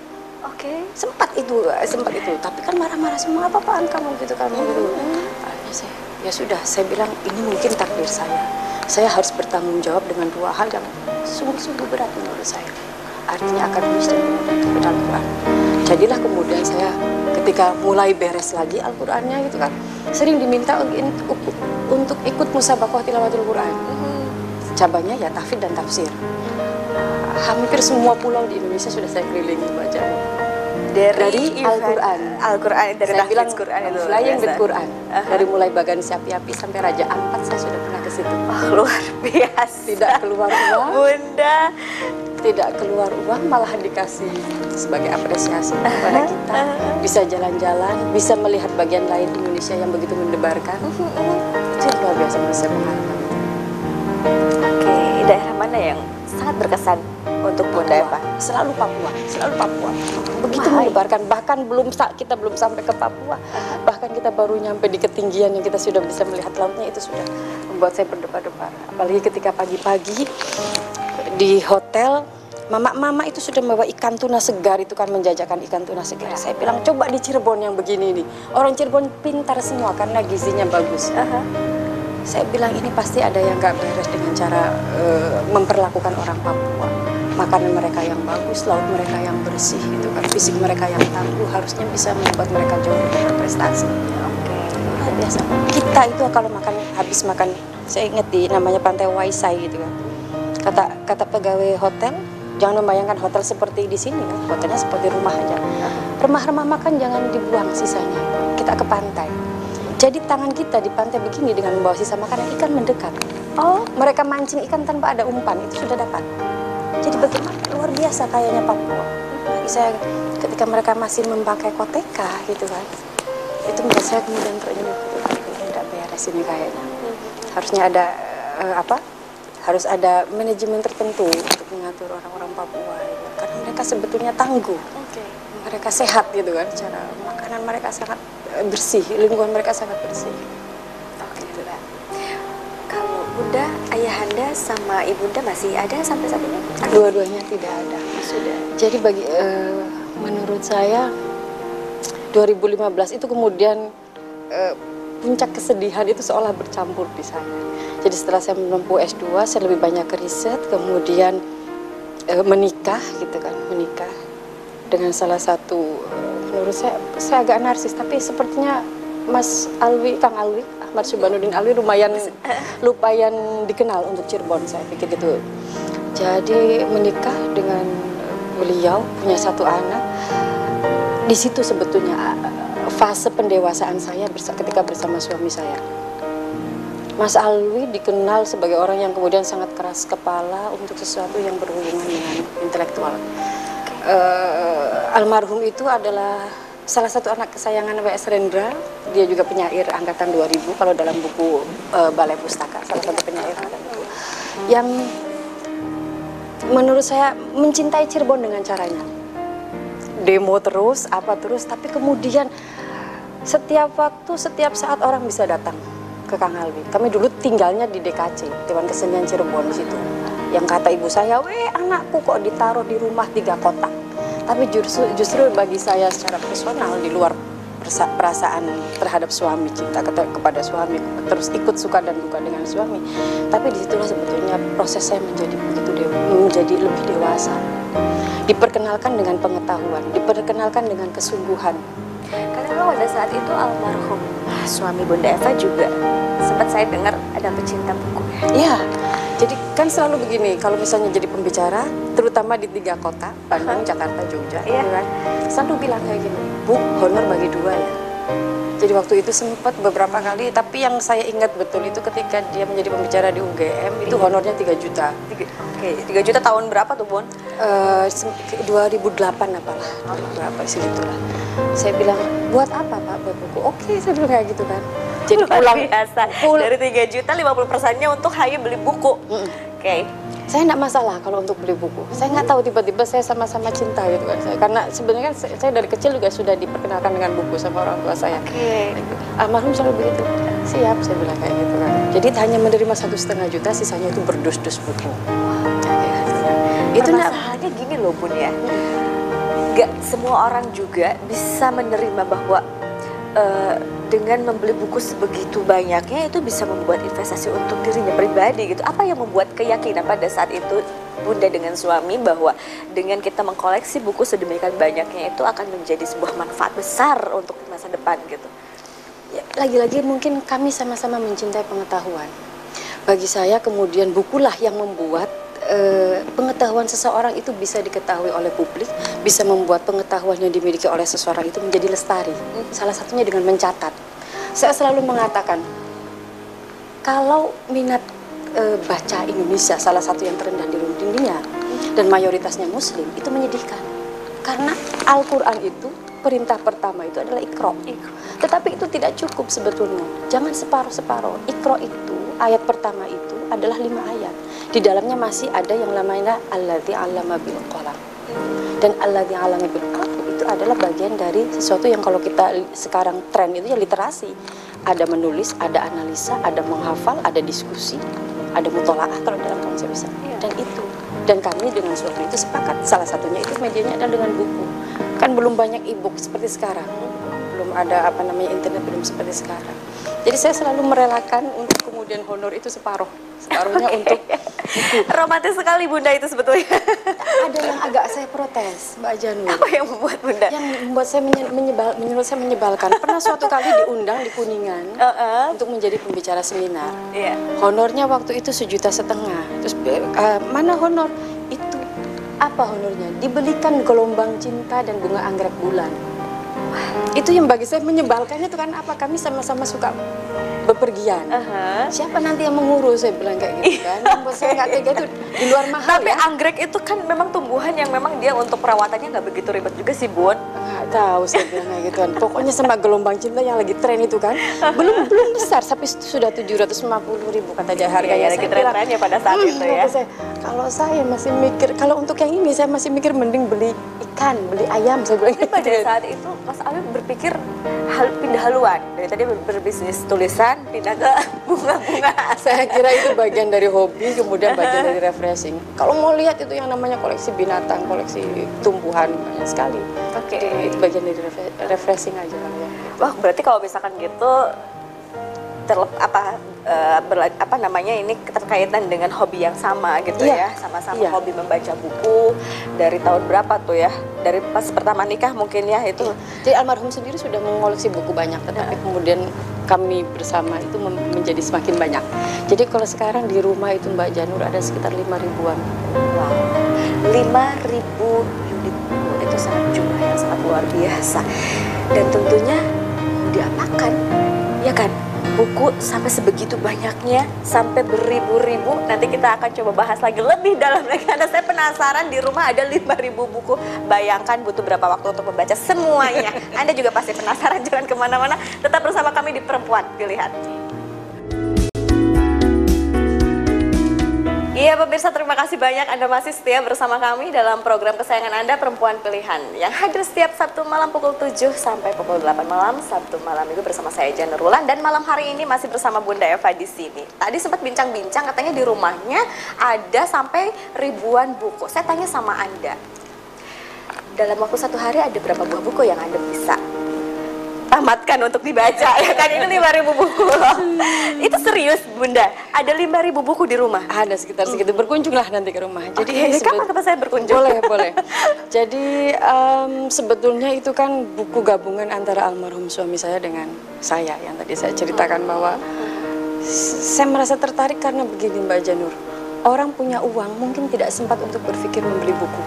Oke. Okay. Sempat itu, sempat itu. Tapi kan marah-marah semua apa-apaan kamu gitu kan. Mm -hmm. Akhirnya saya ya sudah saya bilang ini mungkin takdir saya saya harus bertanggung jawab dengan dua hal yang sungguh-sungguh berat menurut saya artinya akademis dan kemudian Quran jadilah kemudian saya ketika mulai beres lagi Al-Qur'annya gitu kan sering diminta untuk, untuk ikut musabaqah tilawatul Quran cabangnya ya tahfidz dan tafsir hampir semua pulau di Indonesia sudah saya kelilingi baca dari event Al-Quran. Al-Quran dari saya bilang Quran itu flying biasa. Quran Aha. dari mulai bagan siapi-api sampai Raja Ampat saya sudah pernah ke situ Oh, luar biasa. tidak keluar uang Bunda. Tidak keluar uang malah dikasih sebagai apresiasi kepada kita. Bisa jalan-jalan bisa melihat bagian lain Indonesia yang begitu mendebarkan. Itu luar biasa menurut saya pengalaman. Oke, daerah mana yang sangat berkesan untuk Bunda Eva? selalu Papua selalu Papua. Begitu mendebarkan bahkan belum kita belum sampai ke Papua. Bahkan kita baru nyampe di ketinggian yang kita sudah bisa melihat lautnya itu sudah membuat saya berdebar-debar. Apalagi ketika pagi-pagi di hotel mama-mama itu sudah membawa ikan tuna segar itu kan menjajakan ikan tuna segar. Saya bilang coba di Cirebon yang begini nih. Orang Cirebon pintar semua karena gizinya bagus. Aha. saya bilang ini pasti ada yang nggak beres dengan cara eh, memperlakukan orang Papua. Makanan mereka yang bagus laut mereka yang bersih itu kan fisik mereka yang tangguh harusnya bisa membuat mereka jauh lebih berprestasi Oke. luar biasa. Kita itu kalau makan habis makan saya ingat di namanya pantai Waisai gitu kan kata kata pegawai hotel jangan membayangkan hotel seperti di sini kan? Hotelnya seperti rumah aja. Remah-remah makan jangan dibuang sisanya. Kita ke pantai. Jadi tangan kita di pantai begini dengan membawa sisa makanan ikan mendekat. Oh. Mereka mancing ikan tanpa ada umpan itu sudah dapat. Jadi bagaimana? Luar biasa kayaknya Papua. Bagi saya ketika mereka masih memakai koteka gitu kan itu membuat saya kemudian ini tidak beres ini kayaknya. Harusnya ada eh, apa harus ada manajemen tertentu untuk mengatur orang-orang Papua gitu. karena mereka sebetulnya tangguh Oke. mereka sehat gitu kan cara makanan mereka sangat eh, bersih lingkungan mereka sangat bersih Oke, Mbak. Kalau Bunda, ayahanda sama ibunda masih ada sampai saat ini? dua-duanya tidak ada Sudah. Jadi bagi eh, menurut saya 2015 itu kemudian eh, puncak kesedihan itu seolah bercampur di saya. Jadi setelah saya menempuh S2 saya lebih banyak ke riset, kemudian eh, menikah gitu kan, menikah dengan salah satu menurut saya saya agak narsis tapi sepertinya Mas Alwi, Kang Alwi, Ahmad Subhanuddin Alwi lumayan <laughs> lumayan dikenal untuk Cirebon saya pikir gitu. Jadi menikah dengan beliau punya satu anak. Di situ sebetulnya eh, fase pendewasaan saya ketika bersama suami saya. Mas Alwi dikenal sebagai orang yang kemudian sangat keras kepala untuk sesuatu yang berhubungan dengan intelektual. Eh, almarhum itu adalah salah satu anak kesayangan W.S. Rendra. Dia juga penyair angkatan 2000 kalau dalam buku eh, Balai Pustaka, salah satu penyair angkatan itu. Yang menurut saya mencintai Cirebon dengan caranya. Demo terus, apa terus, tapi kemudian setiap waktu, setiap saat orang bisa datang ke Kang Alwi. Kami dulu tinggalnya di DKC, Dewan Kesenian Cirebon di situ. Yang kata ibu saya, weh anakku kok ditaruh di rumah tiga kotak. Tapi justru, justru bagi saya secara personal di luar perasaan terhadap suami, cinta ke- kepada suami, terus ikut suka dan duka dengan suami. Tapi di situlah sebetulnya proses saya menjadi begitu dewa, menjadi lebih dewasa. Diperkenalkan dengan pengetahuan, diperkenalkan dengan kesungguhan. Karena pada saat itu almarhum suami Bunda Eva juga sempat saya dengar ada pecinta buku ya. Iya, jadi kan selalu begini, kalau misalnya jadi pembicara, terutama di tiga kota, Bandung, Jakarta, Jogja, gitu kan, selalu bilang kayak gini, Bu, honor bagi dua ya. Jadi waktu itu sempat beberapa kali, tapi yang saya ingat betul itu ketika dia menjadi pembicara di UGM, itu honornya 3 juta. Tiga- Oke, 3 juta tahun berapa tuh, Bon? Ke- 2008 apalah, 2008 segitulah. Saya bilang, buat apa Pak buat buku? Oke, saya bilang kayak gitu kan. Jadi pulang, biasa. pul- Dari 3 juta 50 persennya untuk hanya beli buku. Mm-mm. Oke. Saya nggak masalah kalau untuk beli buku. Saya nggak tahu tiba-tiba saya sama-sama cinta gitu kan. Saya, karena sebenarnya kan saya, saya dari kecil juga sudah diperkenalkan dengan buku sama orang tua saya. Oke. Almarhum selalu begitu. Siap, saya bilang kayak gitu kan. Jadi hanya menerima satu setengah juta, sisanya itu berdus-dus buku. Gitu. Itu nak Permasalahannya gini loh, Bun ya. Gak semua orang juga bisa menerima bahwa eh, dengan membeli buku sebegitu banyaknya itu bisa membuat investasi untuk dirinya pribadi gitu. Apa yang membuat keyakinan pada saat itu Bunda dengan suami bahwa dengan kita mengkoleksi buku sedemikian banyaknya itu akan menjadi sebuah manfaat besar untuk masa depan gitu. Ya, lagi-lagi mungkin kami sama-sama mencintai pengetahuan. Bagi saya kemudian bukulah yang membuat eh, pengetahuan seseorang itu bisa diketahui oleh publik, bisa membuat pengetahuan yang dimiliki oleh seseorang itu menjadi lestari. Salah satunya dengan mencatat. Saya selalu mengatakan, kalau minat eh, baca Indonesia salah satu yang terendah di dunia dan mayoritasnya Muslim itu menyedihkan. Karena Al-Quran itu perintah pertama itu adalah ikro. Tetapi itu tidak cukup sebetulnya. Jangan separuh-separuh. Ikro itu ayat pertama itu adalah lima ayat. Di dalamnya masih ada yang namanya alladzi 'allama bil qalam. Dan alladzi 'allama bil qalam itu adalah bagian dari sesuatu yang kalau kita sekarang tren itu ya literasi. Ada menulis, ada analisa, ada menghafal, ada diskusi, ada mutolaah kalau dalam konsep Islam. Iya. Dan itu dan kami dengan suami itu sepakat salah satunya itu medianya adalah dengan buku. Kan belum banyak e-book seperti sekarang. Belum ada apa namanya internet belum seperti sekarang. Jadi saya selalu merelakan untuk kemudian honor itu separuh. Separuhnya <laughs> untuk <laughs> Romantis sekali Bunda itu sebetulnya. ada yang agak saya protes, Mbak Janur. Apa yang membuat Bunda? Yang membuat saya menye- menyebal, menurut saya menyebalkan. Pernah suatu kali diundang di Kuningan Heeh. untuk menjadi pembicara seminar. Iya. Honornya waktu itu sejuta setengah. Terus eh, mana honor? Itu apa honornya? Dibelikan gelombang cinta dan bunga anggrek bulan. Itu yang bagi saya menyebalkan itu kan apa? Kami sama-sama suka bepergian. Aha. Siapa nanti yang mengurus? Saya bilang kayak gitu kan. Yang buat saya nggak tega itu di luar mahal Tapi ya. anggrek itu kan memang tumbuhan yang memang dia untuk perawatannya nggak begitu ribet juga sih Bun. Nggak tahu saya bilang kayak gitu kan. Pokoknya sama gelombang cinta yang lagi tren itu kan. Belum belum besar, tapi sudah 750 ribu kata dia harganya. Iya, Saya lagi bilang, tren-trennya pada saat "Hmm," itu ya. saya, kalau saya masih mikir, kalau untuk yang ini saya masih mikir mending beli ikan, beli ayam. Saya bilang Tapi pada gitu. saat itu Mas Alwi berpikir hal pindah haluan dari tadi ber- berbisnis tulisan pindah ke <laughs> bunga-bunga. Saya kira itu bagian dari hobi, kemudian bagian dari <laughs> refreshing. Kalau mau lihat itu yang namanya koleksi binatang, koleksi tumbuhan banyak sekali. Oke. Jadi itu bagian dari refre- refreshing aja kan ya. Wah berarti kalau misalkan gitu terlep apa eh, berla- apa namanya ini keterkaitan dengan hobi yang sama gitu Iya. ya. Sama-sama Iya. hobi membaca buku dari tahun berapa tuh ya? Dari pas pertama nikah mungkin ya itu. Jadi almarhum sendiri sudah mengoleksi buku banyak, tetapi kemudian kami bersama itu menjadi semakin banyak. Jadi kalau sekarang di rumah itu Mbak Janur ada sekitar lima ribuan. wow. Lima ribu unit buku. Itu sangat jumlah yang sangat luar biasa. Dan tentunya diapakan? Ya kan buku sampai sebegitu banyaknya sampai beribu-ribu. Nanti kita akan coba bahas lagi lebih dalam lagi karena saya penasaran di rumah ada 5000 buku. Bayangkan butuh berapa waktu untuk membaca semuanya. Anda juga pasti penasaran <laughs> jangan ke mana-mana. Tetap bersama kami di Perempuan Pilihan Iya pemirsa terima kasih banyak Anda masih setia bersama kami dalam program kesayangan Anda Perempuan Pilihan yang hadir setiap Sabtu malam pukul 7 sampai pukul 8 malam Sabtu malam itu bersama saya Jana Rulan dan malam hari ini masih bersama Bunda Eva di sini. Tadi sempat bincang-bincang katanya di rumahnya ada sampai ribuan buku. Saya tanya sama Anda. Dalam waktu satu hari ada berapa buah buku yang Anda bisa tamatkan untuk dibaca ya <laughs> kan ini 5000 buku loh. Itu serius Bunda. Ada 5000 buku di rumah. Ada sekitar segitu. Berkunjunglah nanti ke rumah. Jadi sebet- kapan kapan saya berkunjung? boleh <laughs> boleh. Jadi em, sebetulnya itu kan buku gabungan antara almarhum suami saya dengan saya yang tadi saya ceritakan bahwa saya merasa tertarik karena begini Mbak Janur. Orang punya uang mungkin tidak sempat untuk berpikir membeli buku.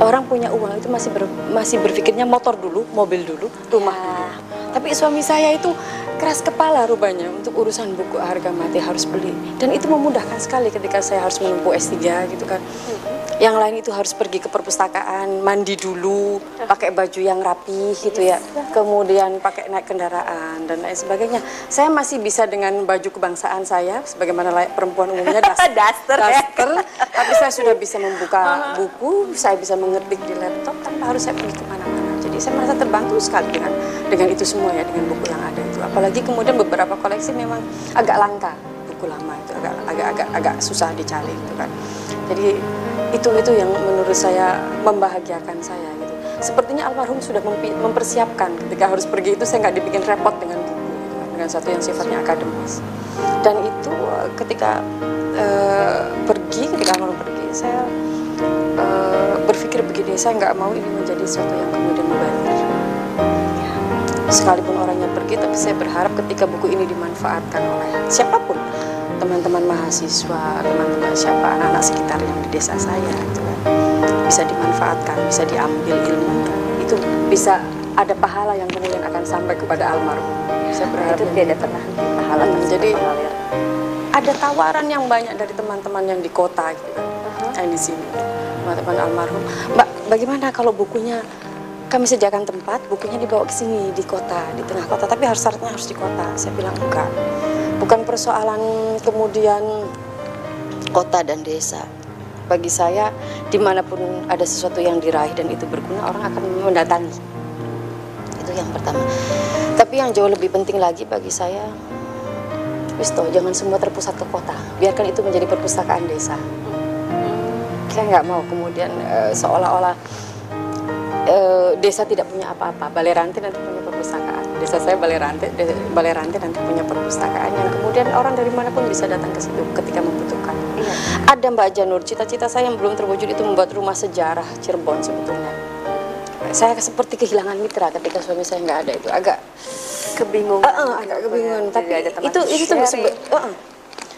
Orang punya uang itu masih ber- masih berpikirnya motor dulu, mobil dulu, rumah dulu. Tapi suami saya itu keras kepala rupanya untuk urusan buku harga mati harus beli. Dan itu memudahkan sekali ketika saya harus menempuh S3 gitu kan. Yang lain itu harus pergi ke perpustakaan, mandi dulu, pakai baju yang rapi gitu ya. Kemudian pakai naik kendaraan dan lain sebagainya. Saya masih bisa dengan baju kebangsaan saya sebagaimana layak perempuan umumnya <laughs> daster. Daster, ya. daster. Tapi saya sudah bisa membuka buku, saya bisa mengetik di laptop tanpa harus saya pergi ke mana-mana. Jadi saya merasa terbantu sekali dengan dengan itu semua ya, dengan buku yang ada itu. Apalagi kemudian beberapa koleksi memang agak langka buku lama itu agak agak agak agak susah dicari gitu kan. Jadi itu itu yang menurut saya membahagiakan saya gitu. Sepertinya almarhum sudah mempersiapkan ketika harus pergi itu saya nggak dibikin repot dengan buku dengan satu yang sifatnya akademis. Dan itu eh, ketika eh, pergi, ketika almarhum pergi, saya eh, berpikir begini, saya nggak mau ini menjadi sesuatu yang kemudian mubazir. Sekalipun orangnya pergi, tapi saya berharap ketika buku ini dimanfaatkan oleh siapa pun, teman-teman mahasiswa, teman-teman siapa, anak-anak sekitar yang di desa saya, gitu kan, bisa dimanfaatkan, bisa diambil ilmunya. Itu bisa ada pahala yang kemudian akan sampai kepada almarhum. Saya berharap itu tidak pernah pahala Hmm, jadi- mengalir. ada tawaran yang banyak dari teman-teman yang di kota gitu kan Uh-huh. yang di sini teman-teman almarhum mbak bagaimana kalau bukunya kami sediakan tempat bukunya dibawa ke sini di kota di tengah kota. Tapi harus syaratnya harus di kota. Saya bilang enggak. Bukan persoalan kemudian kota dan desa. Bagi saya di mana pun ada sesuatu yang diraih dan itu berguna orang akan mendatangi. Itu yang pertama. Tapi yang jauh lebih penting lagi bagi saya Wis toh, jangan semua terpusat ke kota. Biarkan itu menjadi perpustakaan desa. Saya nggak mau kemudian eh, seolah-olah eh, desa tidak punya apa-apa. Balai Ranti nanti punya perpustakaan. Desa saya Balai Ranti nanti punya perpustakaan yang kemudian orang dari mana pun bisa datang ke situ ketika membutuhkan. Iya. Ada Mbak Janur, cita-cita saya yang belum terwujud itu membuat rumah sejarah Cirebon sebetulnya. Saya seperti kehilangan mitra ketika suami saya nggak ada itu agak Kebingungan. Eh, eh, agak kebingungan tapi ada teman itu itu sebe- eh, eh.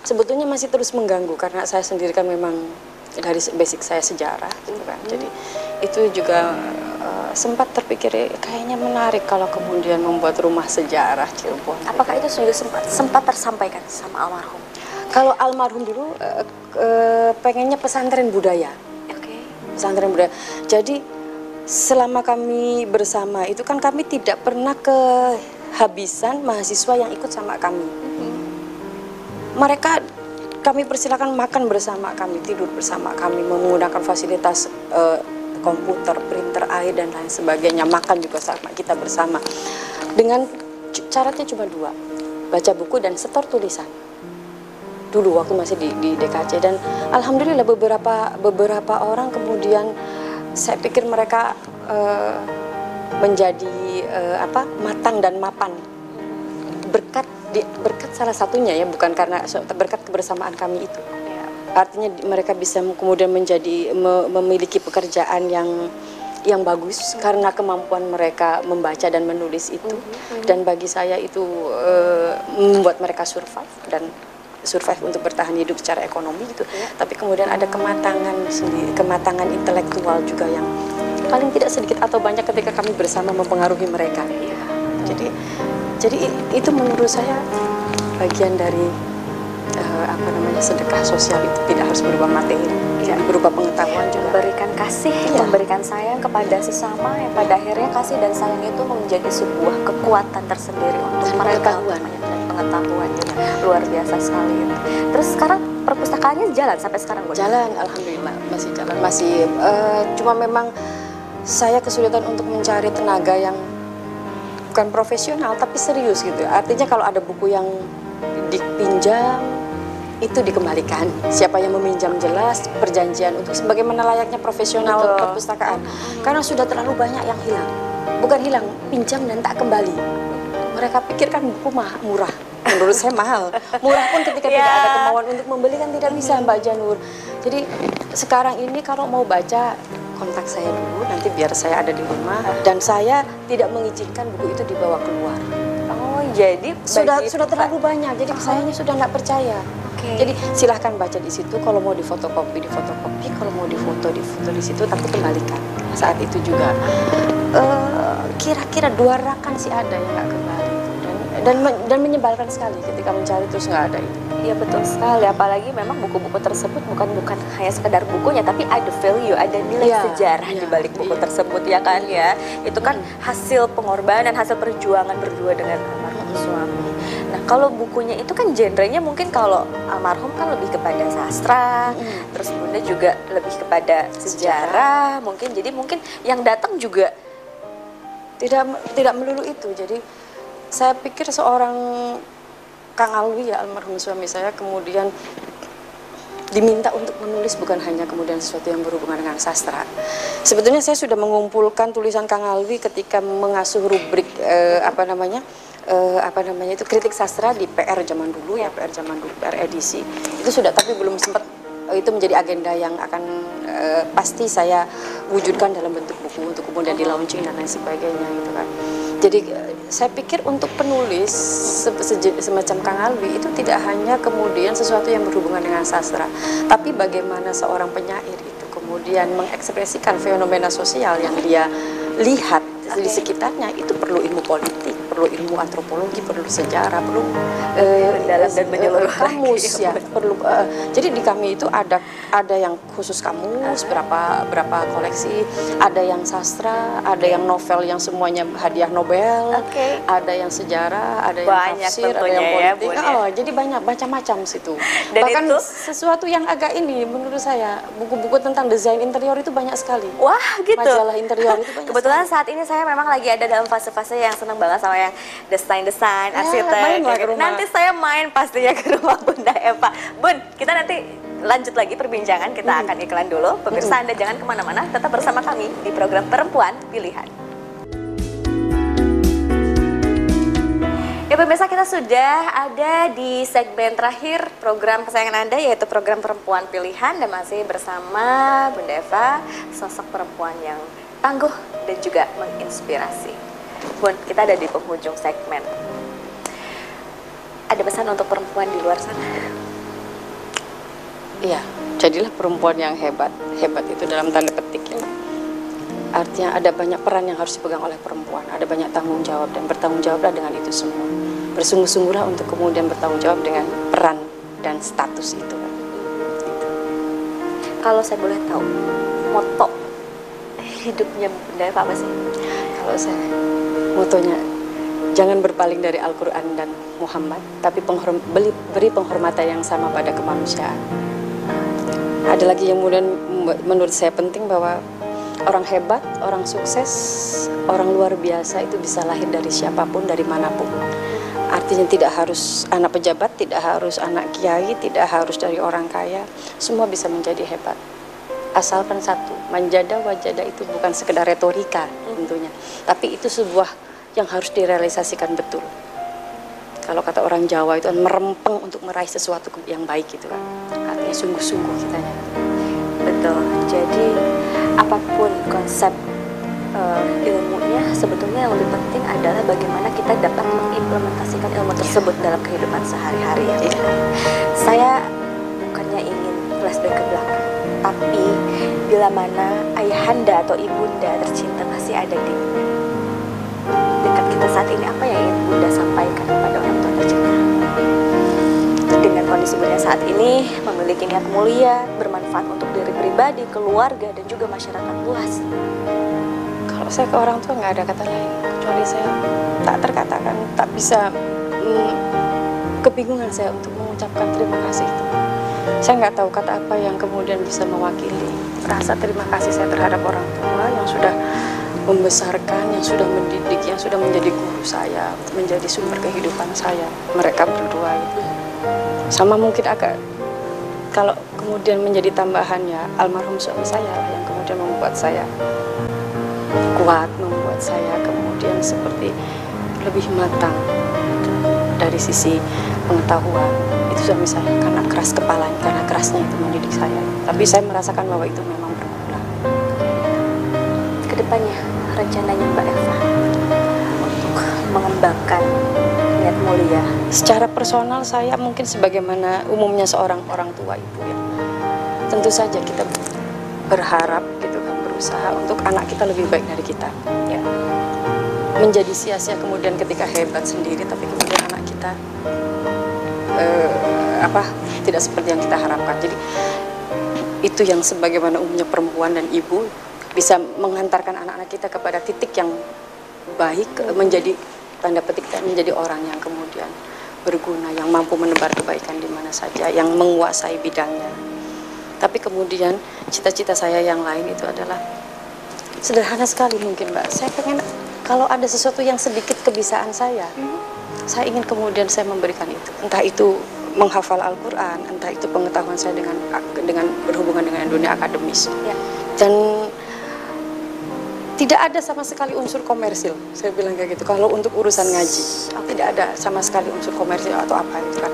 sebetulnya masih terus mengganggu karena saya sendiri kan memang dari basic saya sejarah gitu kan Hmm. jadi itu juga eh, sempat terpikir eh, kayaknya menarik kalau kemudian membuat rumah sejarah Cirebon Apakah itu sudah sempat sempat tersampaikan sama almarhum? kalau almarhum dulu eh, eh, pengennya pesantren budaya Oke. pesantren budaya. Jadi selama kami bersama itu kan kami tidak pernah kehabisan mahasiswa yang ikut sama kami. Mereka kami persilakan makan bersama kami, tidur bersama kami, menggunakan fasilitas eh, komputer, printer, air dan lain sebagainya. Makan juga sama kita bersama. Dengan syaratnya cuma dua, baca buku dan setor tulisan dulu waktu masih di, di DKC dan alhamdulillah beberapa beberapa orang kemudian saya pikir mereka eh, menjadi eh, apa matang dan mapan berkat di, berkat salah satunya ya bukan karena berkat kebersamaan kami itu. Artinya mereka bisa kemudian menjadi me- memiliki pekerjaan yang yang bagus karena kemampuan mereka membaca dan menulis itu. Dan bagi saya itu eh, membuat mereka survive dan survive untuk bertahan hidup secara ekonomi gitu. Tapi kemudian ada kematangan sendiri kematangan intelektual juga yang paling tidak sedikit atau banyak ketika kami bersama mempengaruhi mereka. Iya. jadi jadi itu menurut saya bagian dari eh, apa namanya sedekah sosial itu tidak harus berupa materi jadi berupa pengetahuan juga memberikan kasih, Iya. memberikan sayang kepada sesama yang pada akhirnya kasih dan sayang itu menjadi sebuah kekuatan tersendiri untuk mereka pengetahuan. pengetahuan luar biasa sekali itu. Terus sekarang perpustakaannya jalan sampai sekarang Bu? jalan alhamdulillah masih jalan masih eh, cuma memang saya kesulitan untuk mencari tenaga yang bukan profesional tapi serius gitu artinya kalau ada buku yang dipinjam itu dikembalikan. Siapa yang meminjam jelas perjanjian untuk sebagaimana layaknya profesional Betul. perpustakaan. Karena sudah terlalu banyak yang hilang. Bukan hilang pinjam dan tak kembali. Mereka pikirkan buku mah murah. Menurut saya mahal. Murah pun ketika tidak Ya. ada kemauan untuk membeli kan tidak bisa Mbak Janur. Jadi sekarang ini kalau mau baca kontak saya dulu. Nanti biar saya ada di rumah. Dan saya tidak mengizinkan buku itu dibawa keluar. Oh, jadi sudah sudah terlalu banyak. Jadi sayanya sudah nggak percaya Oke. jadi silahkan baca di situ kalau mau difotokopi difotokopi kalau mau difoto difoto di situ tapi kembalikan saat itu juga eh, kira-kira dua rakan sih ada yang nggak kembali dan dan men- dan menyebalkan sekali ketika mencari terus nggak ada itu Iya betul sekali, apalagi memang buku-buku tersebut bukan bukan hanya sekedar bukunya, tapi ada value, ada nilai Iya, sejarah di iya, balik buku iya. tersebut ya kan ya. Itu kan hasil pengorbanan, hasil perjuangan berdua dengan suami. Nah kalau bukunya itu kan genrenya mungkin kalau almarhum kan lebih kepada sastra, Mm. terus bunda juga lebih kepada sejarah, mungkin jadi mungkin yang datang juga tidak tidak melulu itu jadi saya pikir seorang Kang Alwi ya almarhum suami saya kemudian diminta untuk menulis bukan hanya kemudian sesuatu yang berhubungan dengan sastra. Sebetulnya saya sudah mengumpulkan tulisan Kang Alwi ketika mengasuh rubrik eh, apa namanya eh, apa namanya itu kritik sastra di PR zaman dulu ya PR zaman dulu PR edisi. Itu sudah tapi belum sempat eh, itu menjadi agenda yang akan eh, pasti saya wujudkan dalam bentuk buku untuk kemudian di launching dan lain sebagainya gitu kan. Jadi saya pikir untuk penulis se- seje- semacam Kang Alwi itu tidak hanya kemudian sesuatu yang berhubungan dengan sastra tapi bagaimana seorang penyair itu kemudian mengekspresikan fenomena sosial yang dia lihat di Oke. sekitarnya itu perlu ilmu politik, perlu ilmu antropologi, perlu sejarah, perlu eh, Mendalam dan eh, menyeluruh kamus lagi, ya, ya, perlu. eh, jadi di kami itu ada ada yang khusus kamus, berapa berapa koleksi, ada yang sastra, ada yang novel yang semuanya hadiah Nobel, Oke. ada yang sejarah, ada yang Banyak tafsir, ada yang ya, politik. Ya. Oh, jadi banyak macam-macam situ. Dan Bahkan itu- sesuatu yang agak ini menurut saya buku-buku tentang desain interior itu banyak sekali. Wah gitu. Majalah interior itu banyak Kebetulan sekali. saat ini saya memang lagi ada dalam fase-fase yang senang banget sama yang desain-desain, Ya, arsitek. gitu. rumah. Nanti saya main pastinya ke rumah Bunda Eva. Bun, kita nanti lanjut lagi perbincangan. Kita akan iklan dulu. Pemirsa Anda jangan ke mana-mana, tetap bersama kami di program Perempuan Pilihan. Ya pemirsa kita sudah ada di segmen terakhir program kesayangan Anda yaitu program Perempuan Pilihan dan masih bersama Bunda Eva, sosok perempuan yang tangguh dan juga menginspirasi. Bun, kita ada di penghujung segmen. Ada pesan untuk perempuan di luar sana? Iya, jadilah perempuan yang hebat. Hebat itu dalam tanda petik ya. Artinya ada banyak peran yang harus dipegang oleh perempuan, ada banyak tanggung jawab dan bertanggung jawablah dengan itu semua. Bersungguh-sungguhlah untuk kemudian bertanggung jawab dengan peran dan status itu. kan. Kalau saya boleh tahu, moto hidupnya Bunda Eva apa sih? Kalau saya motonya jangan berpaling dari Al-Quran dan Muhammad, tapi penghorm- beli- beri penghormatan yang sama pada kemanusiaan. Ada lagi yang kemudian menurut saya penting bahwa orang hebat, orang sukses, orang luar biasa itu bisa lahir dari siapa pun, dari mana pun. Artinya tidak harus anak pejabat, tidak harus anak kiai, tidak harus dari orang kaya, semua bisa menjadi hebat. Asalkan satu, manjada wajada itu bukan sekedar retorika tentunya, tapi itu sebuah yang harus direalisasikan betul. Kalau kata orang Jawa itu kan merempeng untuk meraih sesuatu yang baik gitu kan. Artinya sungguh-sungguh kitanya. Betul. Jadi apa pun konsep eh, ilmunya sebetulnya yang lebih penting adalah bagaimana kita dapat mengimplementasikan ilmu tersebut dalam kehidupan sehari-hari ya. Iya. Saya bukannya ingin flashback ke belakang, tapi bila mana ayahanda atau ibunda tercinta masih ada di dekat kita saat ini, apa yang ingin bunda sampaikan kepada orang tua tercinta? Dengan kondisi bunda saat ini memiliki niat mulia, bermanfaat untuk diri pribadi, keluarga, dan juga masyarakat luas. Kalau saya ke orang tua nggak ada kata lain kecuali saya tak terkatakan, tak bisa mm, kebingungan saya untuk mengucapkan terima kasih itu. Saya nggak tahu kata apa yang kemudian bisa mewakili rasa terima kasih saya terhadap orang tua yang sudah membesarkan, yang sudah mendidik, yang sudah menjadi guru saya, menjadi sumber kehidupan saya. Mereka berdua itu. Sama mungkin agak kalau kemudian menjadi tambahan ya almarhum suami saya yang kemudian membuat saya kuat, membuat saya kemudian seperti lebih matang dari sisi pengetahuan. Itu suami saya karena keras kepalanya, karena kerasnya itu mendidik saya. Tapi saya merasakan bahwa itu memang berguna. Ke depannya, rencananya Mbak Eva untuk mengembangkan niat mulia. Secara personal saya mungkin sebagaimana umumnya seorang orang tua ibu ya. Tentu saja kita berharap gitu kan berusaha untuk anak kita lebih baik dari kita. Ya. Menjadi sia-sia kemudian ketika hebat sendiri tapi kemudian anak kita eh, apa tidak seperti yang kita harapkan. Jadi itu yang sebagaimana umumnya perempuan dan ibu bisa menghantarkan anak-anak kita kepada titik yang baik eh, menjadi tanda petik dan menjadi orang yang kemudian berguna yang mampu menebar kebaikan di mana saja yang menguasai bidangnya. Tapi kemudian cita-cita saya yang lain itu adalah sederhana sekali mungkin mbak. Saya pengen kalau ada sesuatu yang sedikit kebisaan saya saya ingin kemudian saya memberikan itu entah itu menghafal Al-Quran entah itu pengetahuan saya dengan dengan berhubungan dengan dunia akademis Ya. dan tidak ada sama sekali unsur komersil. Saya bilang kayak gitu. Kalau untuk urusan ngaji, tidak ada sama sekali unsur komersil atau apa itu kan.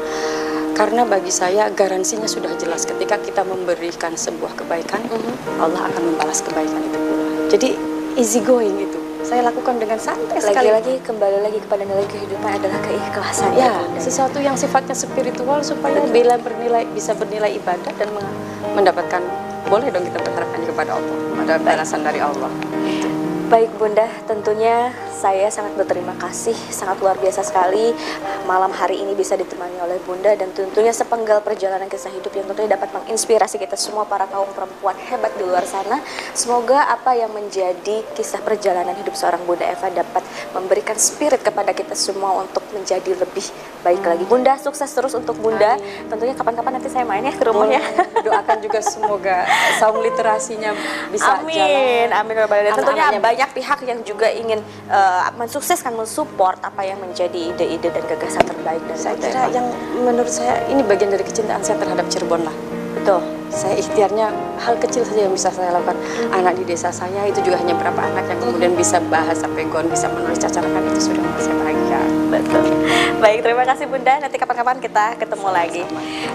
Karena bagi saya garansinya sudah jelas ketika kita memberikan sebuah kebaikan, Allah akan membalas kebaikan itu pula. Jadi easy going itu. Saya lakukan dengan santai sekali. Lagi-lagi kembali lagi kepada nilai kehidupan adalah keikhlasan ya, Ya, sesuatu yang sifatnya spiritual supaya bila bernilai bisa bernilai ibadah dan mendapatkan boleh dong kita berharapnya kepada Allah, ada balasan dari Allah. Baik Bunda, tentunya saya sangat berterima kasih, sangat luar biasa sekali malam hari ini bisa ditemani oleh Bunda dan tentunya sepenggal perjalanan kisah hidup yang tentunya dapat menginspirasi kita semua para kaum perempuan hebat di luar sana. Semoga apa yang menjadi kisah perjalanan hidup seorang Bunda Eva dapat memberikan spirit kepada kita semua untuk menjadi lebih baik lagi. Bunda, sukses terus untuk Bunda. Tentunya kapan-kapan nanti saya main ya ke rumahnya. Doakan juga semoga saung literasinya bisa amin, jalan. amin Alamin. Tentunya Anak-anaknya banyak pihak yang juga ingin eh, mensukseskan, mensupport apa yang menjadi ide-ide dan gagasan terbaik dari Saya kira yang menurut saya ini bagian dari kecintaan saya terhadap Cirebon lah. betul. Saya ikhtiarnya hal kecil saja yang bisa saya lakukan. Anak di desa saya itu juga hanya berapa anak yang kemudian bisa bahasa pegon, bisa menulis cacaran itu sudah membuat saya bahagia. Betul. Baik, terima kasih Bunda. Nanti kapan-kapan kita ketemu lagi.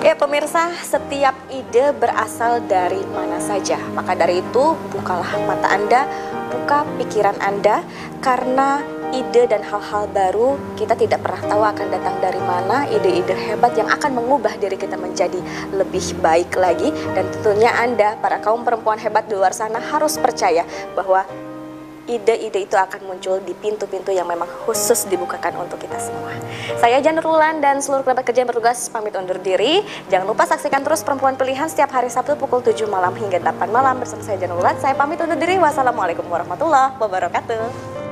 Ya pemirsa, setiap ide berasal dari mana saja. Maka dari itu, bukalah mata Anda, buka pikiran Anda, karena ide dan hal-hal baru kita tidak pernah tahu akan datang dari mana. Ide-ide hebat yang akan mengubah diri kita menjadi lebih baik lagi. Dan tentunya Anda para kaum perempuan hebat di luar sana harus percaya bahwa ide-ide itu akan muncul di pintu-pintu yang memang khusus dibukakan untuk kita semua. Saya Janur Wulan dan seluruh kerabat kerja yang bertugas pamit undur diri. Jangan lupa saksikan terus Perempuan Pilihan setiap hari Sabtu pukul 7 malam hingga 8 malam bersama saya Janur Wulan. Saya pamit undur diri. Wassalamualaikum warahmatullahi wabarakatuh.